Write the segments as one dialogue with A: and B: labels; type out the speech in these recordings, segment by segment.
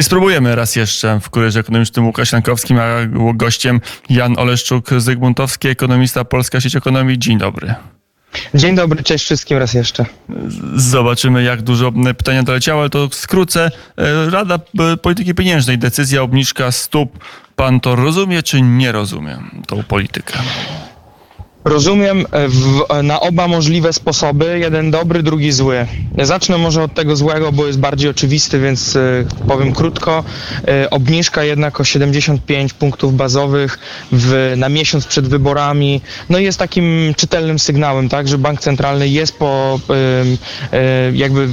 A: Spróbujemy raz jeszcze w Kurierze Ekonomicznym Łukasz Jankowskim, a gościem Jan Oleszczuk-Zygmuntowski, ekonomista Polska Sieć Ekonomii. Dzień dobry.
B: Dzień dobry, cześć wszystkim raz jeszcze.
A: Zobaczymy, jak dużo pytania doleciało, ale to skrócę. Rada Polityki Pieniężnej, decyzja obniżka stóp. Pan to rozumie, czy nie rozumie tą politykę?
B: Rozumiem e, w, e, na oba możliwe sposoby, jeden dobry, drugi zły. Zacznę może od tego złego, bo jest bardziej oczywisty, więc y, powiem krótko. Obniżka jednak o 75 punktów bazowych w, na miesiąc przed wyborami, no jest takim czytelnym sygnałem, tak, że bank centralny jest po jakby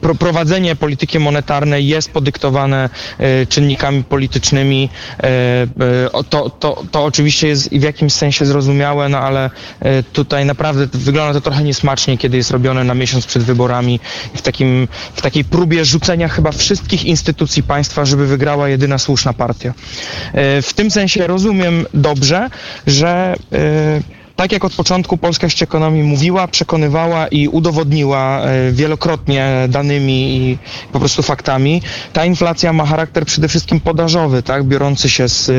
B: pro, prowadzenie polityki monetarnej jest podyktowane czynnikami politycznymi. To, to, to oczywiście jest w jakimś sensie zrozumiałe, no ale e, tutaj naprawdę wygląda to trochę niesmacznie, kiedy jest robione na miesiąc przed wyborami w, takim, w takiej próbie rzucenia chyba wszystkich instytucji państwa, żeby wygrała jedyna słuszna partia. E, w tym sensie rozumiem dobrze, że e, tak jak od początku polska sieć ekonomii mówiła, przekonywała i udowodniła wielokrotnie danymi i po prostu faktami, ta inflacja ma charakter przede wszystkim podażowy, tak, biorący się z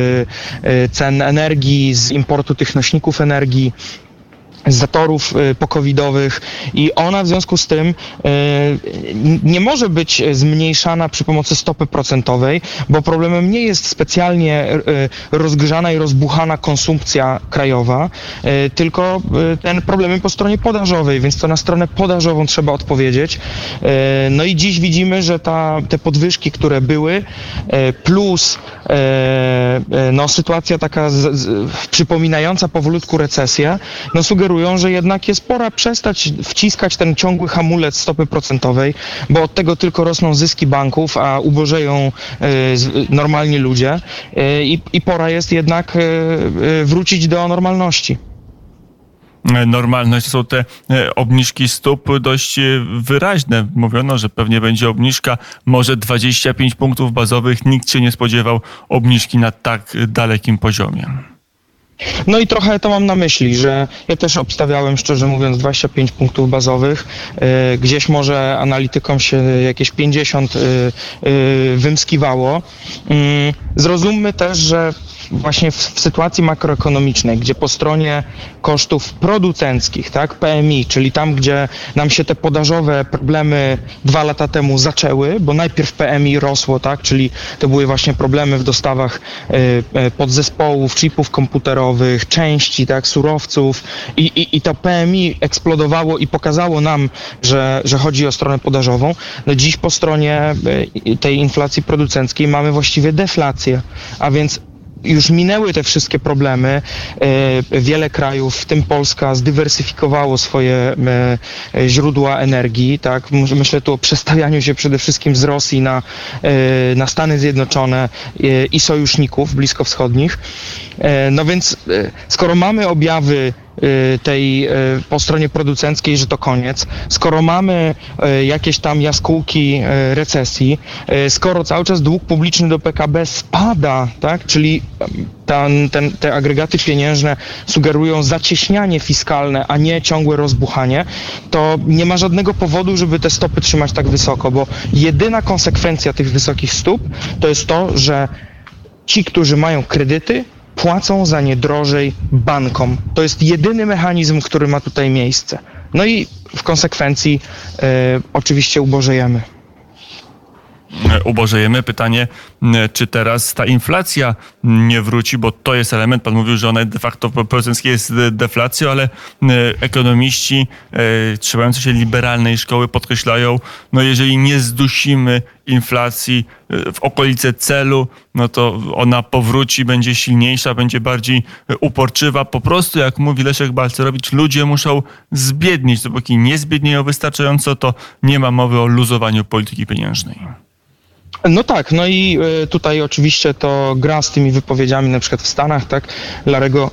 B: cen energii, z importu tych nośników energii zatorów y, pokowidowych i ona w związku z tym y, nie może być zmniejszana przy pomocy stopy procentowej, bo problemem nie jest specjalnie y, rozgrzana i rozbuchana konsumpcja krajowa, tylko ten problem po stronie podażowej, więc to na stronę podażową trzeba odpowiedzieć. No i dziś widzimy, że ta, te podwyżki, które były, plus no, sytuacja taka z, z, przypominająca powolutku recesję, no sugeruje sugerują, że jednak jest pora przestać wciskać ten ciągły hamulec stopy procentowej, bo od tego tylko rosną zyski banków, a ubożeją y, normalni ludzie y, i pora jest jednak y, wrócić do normalności
A: normalność są te obniżki stóp dość wyraźne. Mówiono, że pewnie będzie obniżka może 25 punktów bazowych. Nikt się nie spodziewał obniżki na tak dalekim poziomie.
B: No i trochę to mam na myśli, że ja też obstawiałem, szczerze mówiąc, 25 punktów bazowych. E, gdzieś może analitykom się jakieś 50 e, e, wymskiwało. Mm, zrozummy też, że właśnie w, w, sytuacji makroekonomicznej, gdzie po stronie kosztów producenckich, tak, PMI, czyli tam, gdzie nam się te podażowe problemy dwa lata temu zaczęły, bo najpierw PMI rosło, tak, czyli to były właśnie problemy w dostawach y, podzespołów, chipów komputerowych, części, tak, surowców i, i, i to PMI eksplodowało i pokazało nam, że, że chodzi o stronę podażową. No dziś po stronie y, tej inflacji producenckiej mamy właściwie deflację, a więc już minęły te wszystkie problemy. E, wiele krajów, w tym Polska, zdywersyfikowało swoje e, źródła energii. Tak? Myślę tu o przestawianiu się przede wszystkim z Rosji na, e, na Stany Zjednoczone i sojuszników bliskowschodnich. No więc skoro mamy objawy tej y, po stronie producenckiej, że to koniec, skoro mamy y, jakieś tam jaskółki recesji, skoro cały czas dług publiczny do PKB spada, tak, czyli ten, ten, te agregaty pieniężne sugerują zacieśnianie fiskalne, a nie ciągłe rozbuchanie, to nie ma żadnego powodu, żeby te stopy trzymać tak wysoko, bo jedyna konsekwencja tych wysokich stóp to jest to, że ci, którzy mają kredyty, płacą za nie drożej bankom. To jest jedyny mechanizm, który ma tutaj miejsce. No i w konsekwencji y, oczywiście ubożejemy.
A: Ubożejemy. Pytanie, czy teraz ta inflacja nie wróci, bo to jest element, pan mówił, że ona de facto w procenckiej jest deflacją, ale ekonomiści trzymający się liberalnej szkoły podkreślają, no jeżeli nie zdusimy inflacji w okolice celu, no to ona powróci, będzie silniejsza, będzie bardziej uporczywa. Po prostu, jak mówi Leszek Balcerowicz, ludzie muszą zbiednieć. Dopóki nie zbiednieją wystarczająco, to nie ma mowy o luzowaniu polityki pieniężnej.
B: No tak, no i e, tutaj oczywiście to gra z tymi wypowiedziami na przykład w Stanach, tak, Larego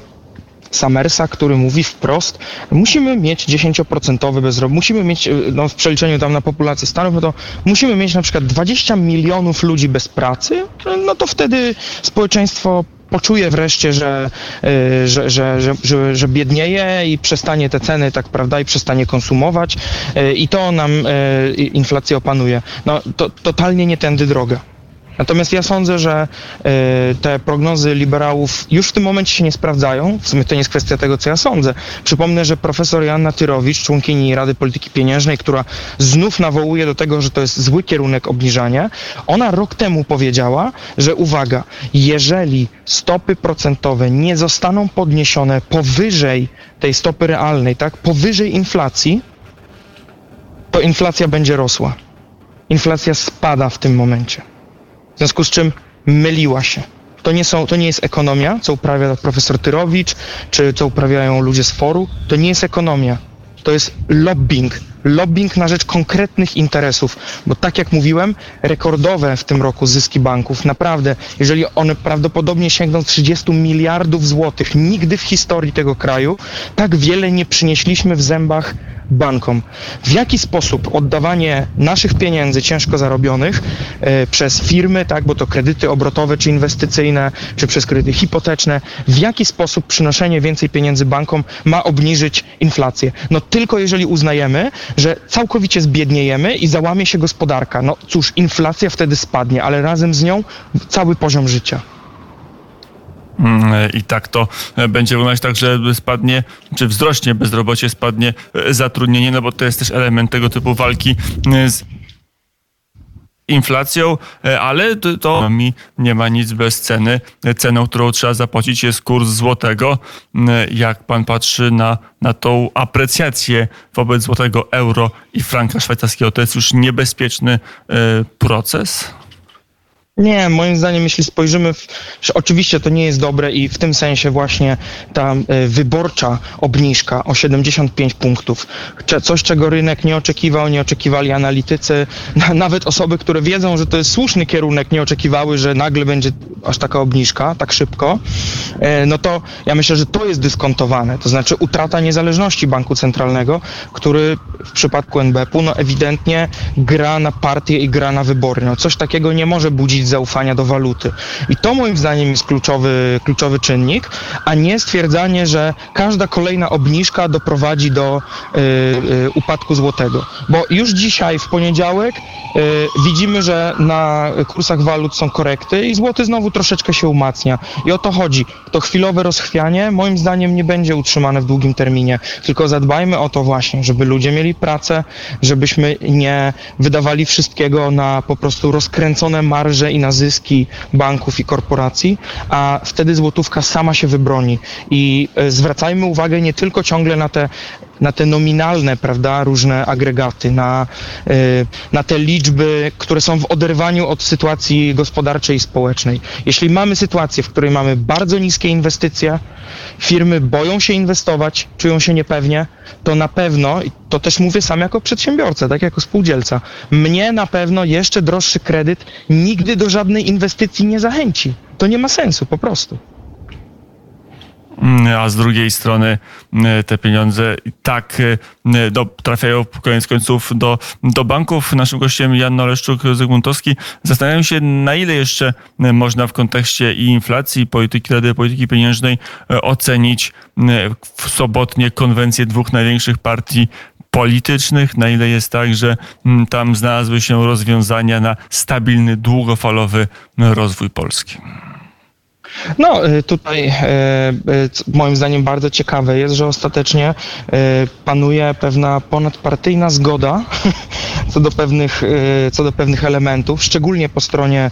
B: Summersa, który mówi wprost, musimy mieć 10% bezrobocie, musimy mieć, e, no w przeliczeniu tam na populację Stanów, no to musimy mieć na przykład 20 milionów ludzi bez pracy, no to wtedy społeczeństwo poczuje wreszcie, że, y, że, że, że, że, biednieje i przestanie te ceny, tak prawda, i przestanie konsumować i to nam inflację opanuje. No to totalnie nie tędy droga. Natomiast ja sądzę, że y, te prognozy liberałów już w tym momencie się nie sprawdzają. W sumie to nie jest kwestia tego, co ja sądzę. Przypomnę, że profesor Joanna Tyrowicz, członkini Rady Polityki Pieniężnej, która znów nawołuje do tego, że to jest zły kierunek obniżania, ona rok temu powiedziała, że uwaga, jeżeli stopy procentowe nie zostaną podniesione powyżej tej stopy realnej, tak, powyżej inflacji, to inflacja będzie rosła. Inflacja spada w tym momencie. W związku z czym myliła się. To nie, są, to nie jest ekonomia, co uprawia profesor Tyrowicz, czy co uprawiają ludzie z foru. To nie jest ekonomia. To jest lobbying. Lobbying na rzecz konkretnych interesów. Bo tak jak mówiłem, rekordowe w tym roku zyski banków. Naprawdę, jeżeli one prawdopodobnie sięgną 30 miliardów złotych, nigdy w historii tego kraju tak wiele nie przynieśliśmy w zębach bankom. W jaki sposób oddawanie naszych pieniędzy ciężko zarobionych e, przez firmy, tak, bo to kredyty obrotowe czy inwestycyjne, czy przez kredyty hipoteczne, w jaki sposób przynoszenie więcej pieniędzy bankom ma obniżyć inflację? No tylko jeżeli uznajemy, że całkowicie zbiedniejemy i załamie się gospodarka. No cóż, inflacja wtedy spadnie, ale razem z nią cały poziom życia.
A: Mm, I tak to e, będzie wyglądać tak, że spadnie, czy wzrośnie bezrobocie, spadnie e, zatrudnienie, no bo to jest też element tego typu walki e, z inflacją, ale to mi nie ma nic bez ceny. Ceną, którą trzeba zapłacić jest kurs złotego. Jak pan patrzy na, na tą aprecjację wobec złotego euro i franka szwajcarskiego, to jest już niebezpieczny proces?
B: Nie, moim zdaniem, jeśli spojrzymy, w, oczywiście to nie jest dobre i w tym sensie właśnie ta y, wyborcza obniżka o 75 punktów, coś czego rynek nie oczekiwał, nie oczekiwali analitycy, nawet osoby, które wiedzą, że to jest słuszny kierunek, nie oczekiwały, że nagle będzie aż taka obniżka, tak szybko, y, no to ja myślę, że to jest dyskontowane, to znaczy utrata niezależności banku centralnego, który w przypadku NBP-u no ewidentnie gra na partię i gra na wybory. No coś takiego nie może budzić zaufania do waluty. I to moim zdaniem jest kluczowy, kluczowy czynnik, a nie stwierdzanie, że każda kolejna obniżka doprowadzi do y, y, upadku złotego. Bo już dzisiaj, w poniedziałek, y, widzimy, że na kursach walut są korekty i złoty znowu troszeczkę się umacnia. I o to chodzi. To chwilowe rozchwianie moim zdaniem nie będzie utrzymane w długim terminie, tylko zadbajmy o to właśnie, żeby ludzie mieli pracę, żebyśmy nie wydawali wszystkiego na po prostu rozkręcone marże i na zyski banków i korporacji, a wtedy złotówka sama się wybroni. I e, zwracajmy uwagę nie tylko ciągle na te na te nominalne, prawda, różne agregaty, na, e, na te liczby, które są w oderwaniu od sytuacji gospodarczej i społecznej. Jeśli mamy sytuację, w której mamy bardzo niskie inwestycje, firmy boją się inwestować, czują się niepewnie, to na pewno, to też mówię sam jako przedsiębiorca, tak jako spółdzielca, mnie na pewno jeszcze droższy kredyt nigdy do żadnej inwestycji nie zachęci. To nie ma sensu po prostu.
A: A z drugiej strony mm, te pieniądze tak mm, do, trafiają koniec końców do, do banków. Naszym gościem Jan Oleszczuk-Zygmuntowski. Zastanawiam się, na ile jeszcze można w kontekście i inflacji, i polityki Rady Polityki Pieniężnej e, ocenić sobotnie konwencje dwóch największych partii politycznych, na ile jest tak, że tam znalazły się rozwiązania na stabilny, długofalowy rozwój Polski.
B: No, y, tutaj y, y, moim zdaniem bardzo ciekawe jest, że ostatecznie panuje pewna ponadpartyjna zgoda co do pewnych, co do pewnych elementów, szczególnie po stronie,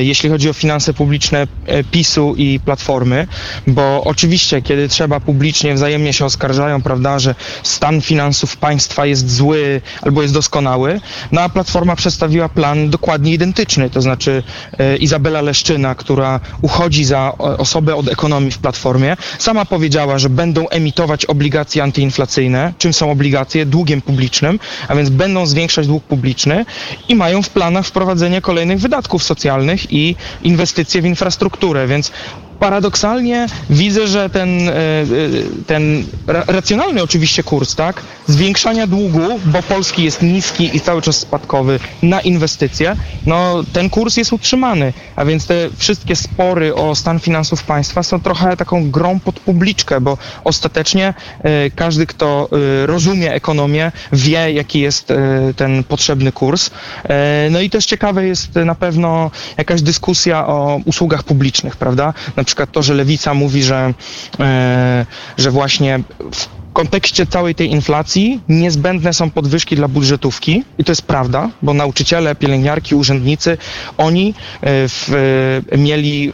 B: jeśli chodzi o finanse publiczne PiSu i Platformy, bo oczywiście, kiedy trzeba publicznie, wzajemnie się oskarżają, prawda, że stan finansów państwa jest zły albo jest doskonały, no a Platforma przedstawiła plan dokładnie identyczny, to znaczy Izabela Leszczyna, która uchodzi za za osobę od ekonomii w Platformie, sama powiedziała, że będą emitować obligacje antyinflacyjne. Czym są obligacje? Długiem publicznym, a więc będą zwiększać dług publiczny i mają w planach wprowadzenie kolejnych wydatków socjalnych i inwestycje w infrastrukturę, więc paradoksalnie widzę, że ten, e, e, ten racjonalny oczywiście kurs, tak, zwiększania długu, bo polski jest niski i cały czas spadkowy na inwestycje, no ten kurs jest utrzymany, a więc te wszystkie spory o stan finansów państwa są trochę taką grą pod publiczkę, bo ostatecznie e, każdy, kto rozumie ekonomię, wie, jaki jest ten potrzebny kurs. No i też ciekawe jest na pewno jakaś dyskusja o usługach publicznych, prawda? Na przykład to, że lewica mówi, że, e, że właśnie w kontekście całej tej inflacji niezbędne są podwyżki dla budżetówki i to jest prawda, bo nauczyciele, pielęgniarki, urzędnicy, oni e, w, e, mieli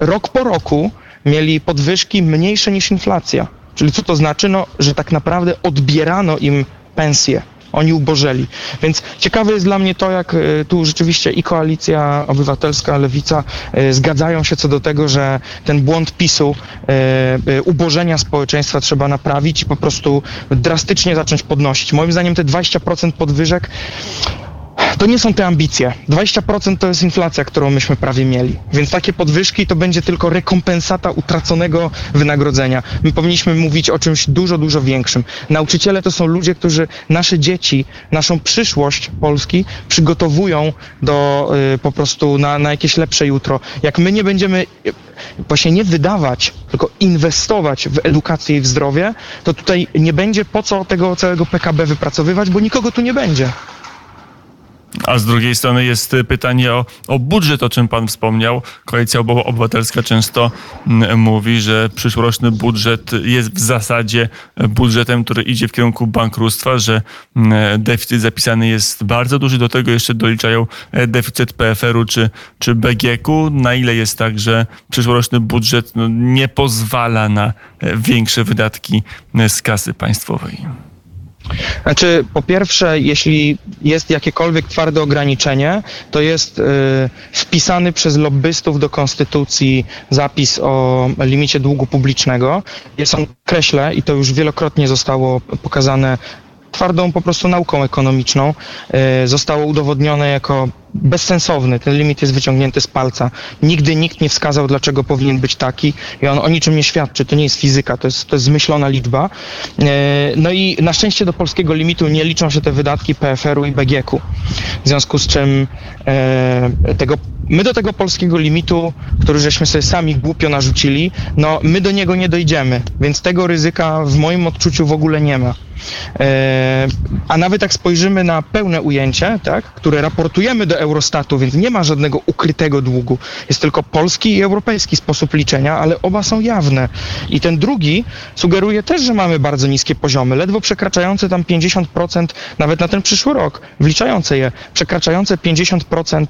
B: rok po roku mieli podwyżki mniejsze niż inflacja. Czyli co to znaczy? No, że tak naprawdę odbierano im pensje oni ubożeli. Więc ciekawe jest dla mnie to, jak e, tu rzeczywiście i koalicja obywatelska, lewica e, zgadzają się co do tego, że ten błąd PiSu e, ubożenia społeczeństwa trzeba naprawić i po prostu drastycznie zacząć podnosić. Moim zdaniem te 20% podwyżek to nie są te ambicje. 20% to jest inflacja, którą myśmy prawie mieli. Więc takie podwyżki to będzie tylko rekompensata utraconego wynagrodzenia. My powinniśmy mówić o czymś dużo, dużo większym. Nauczyciele to są ludzie, którzy nasze dzieci, naszą przyszłość Polski przygotowują do y, po prostu na, na jakieś lepsze jutro. Jak my nie będziemy właśnie nie wydawać, tylko inwestować w edukację i w zdrowie, to tutaj nie będzie po co tego całego PKB wypracowywać, bo nikogo tu nie będzie.
A: A z drugiej strony jest pytanie o, o budżet, o czym pan wspomniał. Koalicja Obywatelska często mm, mówi, że przyszłoroczny budżet jest w zasadzie budżetem, który idzie w kierunku bankructwa, że mm, deficyt zapisany jest bardzo duży. Do tego jeszcze doliczają e, deficyt PFR-u czy, czy BGK-u. Na ile jest tak, że przyszłoroczny budżet no, nie pozwala na e, większe wydatki e, z kasy państwowej?
B: Znaczy, po pierwsze, jeśli jest jakiekolwiek twarde ograniczenie, to jest y, wpisany przez lobbystów do konstytucji zapis o limicie długu publicznego. Jest on kreśle i to już wielokrotnie zostało pokazane twardą po prostu nauką ekonomiczną. Y, zostało udowodnione jako bezsensowny. Ten limit jest wyciągnięty z palca. Nigdy nikt nie wskazał, dlaczego powinien być taki i on o niczym nie świadczy. To nie jest fizyka, to jest, to jest zmyślona liczba. E, no i na szczęście do polskiego limitu nie liczą się te wydatki PFR-u i BGK-u. W związku z czym e, tego, my do tego polskiego limitu, który żeśmy sobie sami głupio narzucili, no my do niego nie dojdziemy, więc tego ryzyka w moim odczuciu w ogóle nie ma. E, a nawet jak spojrzymy na pełne ujęcie, tak, które raportujemy do Eurostatu, więc nie ma żadnego ukrytego długu. Jest tylko polski i europejski sposób liczenia, ale oba są jawne. I ten drugi sugeruje też, że mamy bardzo niskie poziomy, ledwo przekraczające tam 50%, nawet na ten przyszły rok, wliczające je, przekraczające 50%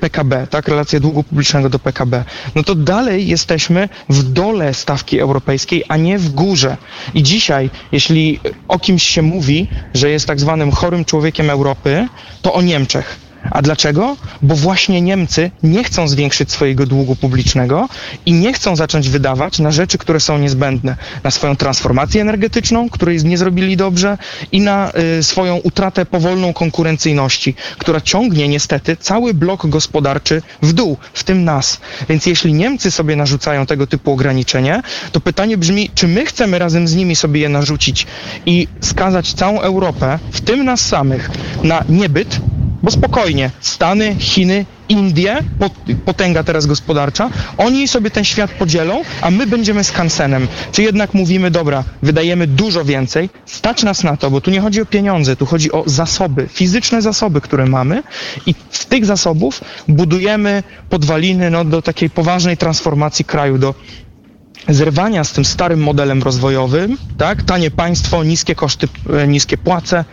B: PKB, tak, relacja długu publicznego do PKB. No to dalej jesteśmy w dole stawki europejskiej, a nie w górze. I dzisiaj, jeśli o kimś się mówi, że jest tak zwanym chorym człowiekiem Europy, to o Niemczech. A dlaczego? Bo właśnie Niemcy nie chcą zwiększyć swojego długu publicznego i nie chcą zacząć wydawać na rzeczy, które są niezbędne. Na swoją transformację energetyczną, której nie zrobili dobrze i na y, swoją utratę powolną konkurencyjności, która ciągnie niestety cały blok gospodarczy w dół, w tym nas. Więc jeśli Niemcy sobie narzucają tego typu ograniczenie, to pytanie brzmi, czy my chcemy razem z nimi sobie je narzucić i skazać całą Europę, w tym nas samych, na niebyt, bo spokojnie, Stany, Chiny, Indie, potęga teraz gospodarcza, oni sobie ten świat podzielą, a my będziemy skansenem. Czy jednak mówimy, dobra, wydajemy dużo więcej, stać nas na to, bo tu nie chodzi o pieniądze, tu chodzi o zasoby, fizyczne zasoby, które mamy i z tych zasobów budujemy podwaliny no, do takiej poważnej transformacji kraju, do zerwania z tym starym modelem rozwojowym, tak? Tanie państwo, niskie koszty, e, niskie płace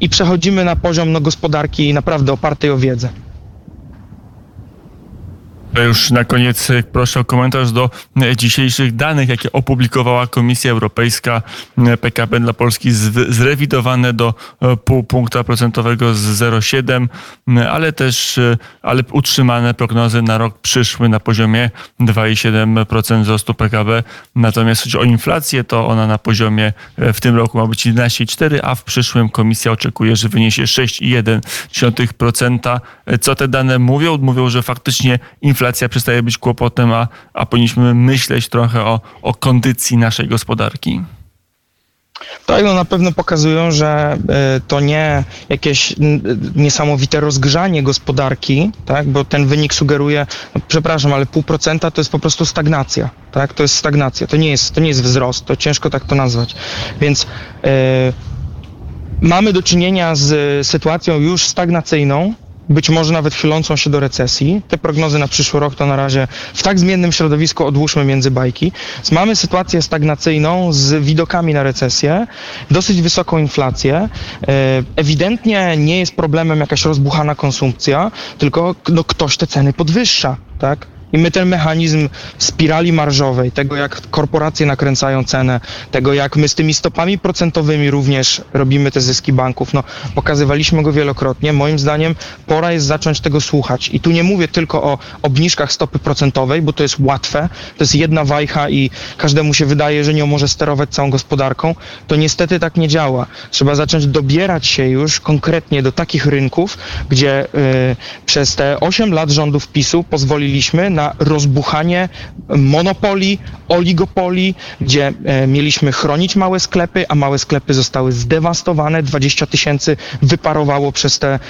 B: i przechodzimy na poziom no, gospodarki naprawdę opartej o wiedzę.
A: Już na koniec e, proszę o komentarz do e, dzisiejszych danych, jakie opublikowała Komisja Europejska. PKB dla Polski zrewidowane do pół punkta procentowego z 0,7, ale też ale utrzymane prognozy na rok przyszły na poziomie 2,7% wzrostu PKB. Natomiast chodzi o inflację, to ona na poziomie w tym roku ma być 11,4, a w przyszłym Komisja oczekuje, że wyniesie 6,1%. Co te dane mówią? Mówią, że faktycznie inflacja inflacja przestaje być kłopotem, a, a powinniśmy myśleć trochę o, o kondycji naszej gospodarki.
B: Tak, no na pewno pokazują, że y, to nie jakieś niesamowite rozgrzanie gospodarki, tak, bo ten wynik sugeruje, no, przepraszam, ale pół procenta to jest po prostu stagnacja, tak, to jest stagnacja, to nie jest, to nie jest wzrost, to ciężko tak to nazwać, więc y, mamy do czynienia z sytuacją już stagnacyjną, być może nawet chylącą się do recesji. Te prognozy na przyszły rok to na razie w tak zmiennym środowisku odłóżmy między bajki. Mamy sytuację stagnacyjną z widokami na recesję, dosyć wysoką inflację. E, Ewidentnie nie jest problemem jakaś rozbuchana konsumpcja, tylko no, ktoś te ceny podwyższa, tak? I my ten mechanizm spirali marżowej, tego jak korporacje nakręcają cenę, tego jak my z tymi stopami procentowymi również robimy te zyski banków, no pokazywaliśmy go wielokrotnie. Moim zdaniem pora jest zacząć tego słuchać. I tu nie mówię tylko o obniżkach stopy procentowej, bo to jest łatwe, to jest jedna wajcha i każdemu się wydaje, że nie może sterować całą gospodarką. To niestety tak nie działa. Trzeba zacząć dobierać się już konkretnie do takich rynków, gdzie y, przez te 8 lat rządów PiSu pozwoliliśmy na rozbuchanie monopolii, oligopolii, gdzie e, mieliśmy chronić małe sklepy, a małe sklepy zostały zdewastowane, 20 tysięcy wyparowało przez te, e,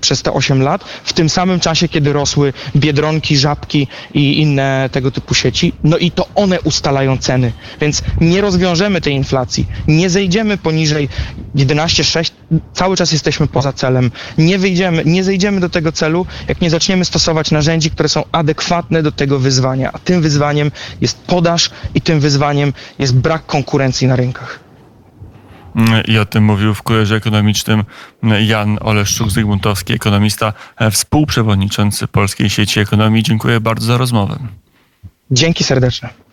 B: przez te 8 lat. W tym samym czasie, kiedy rosły Biedronki, Żabki i inne tego typu sieci, no i to one ustalają ceny, więc nie rozwiążemy tej inflacji, nie zejdziemy poniżej 11,6, cały czas jesteśmy poza celem, nie wyjdziemy, nie zejdziemy do tego celu, jak nie zaczniemy stosować narzędzi, które są adekwatne do tego wyzwania, a tym wyzwaniem jest podaż i tym wyzwaniem jest brak konkurencji na rynkach.
A: I o tym mówił w kurierze ekonomicznym Jan Oleszczuk-Zygmuntowski, ekonomista, e, współprzewodniczący Polskiej Sieci Ekonomii. Dziękuję bardzo za rozmowę.
B: Dzięki serdeczne.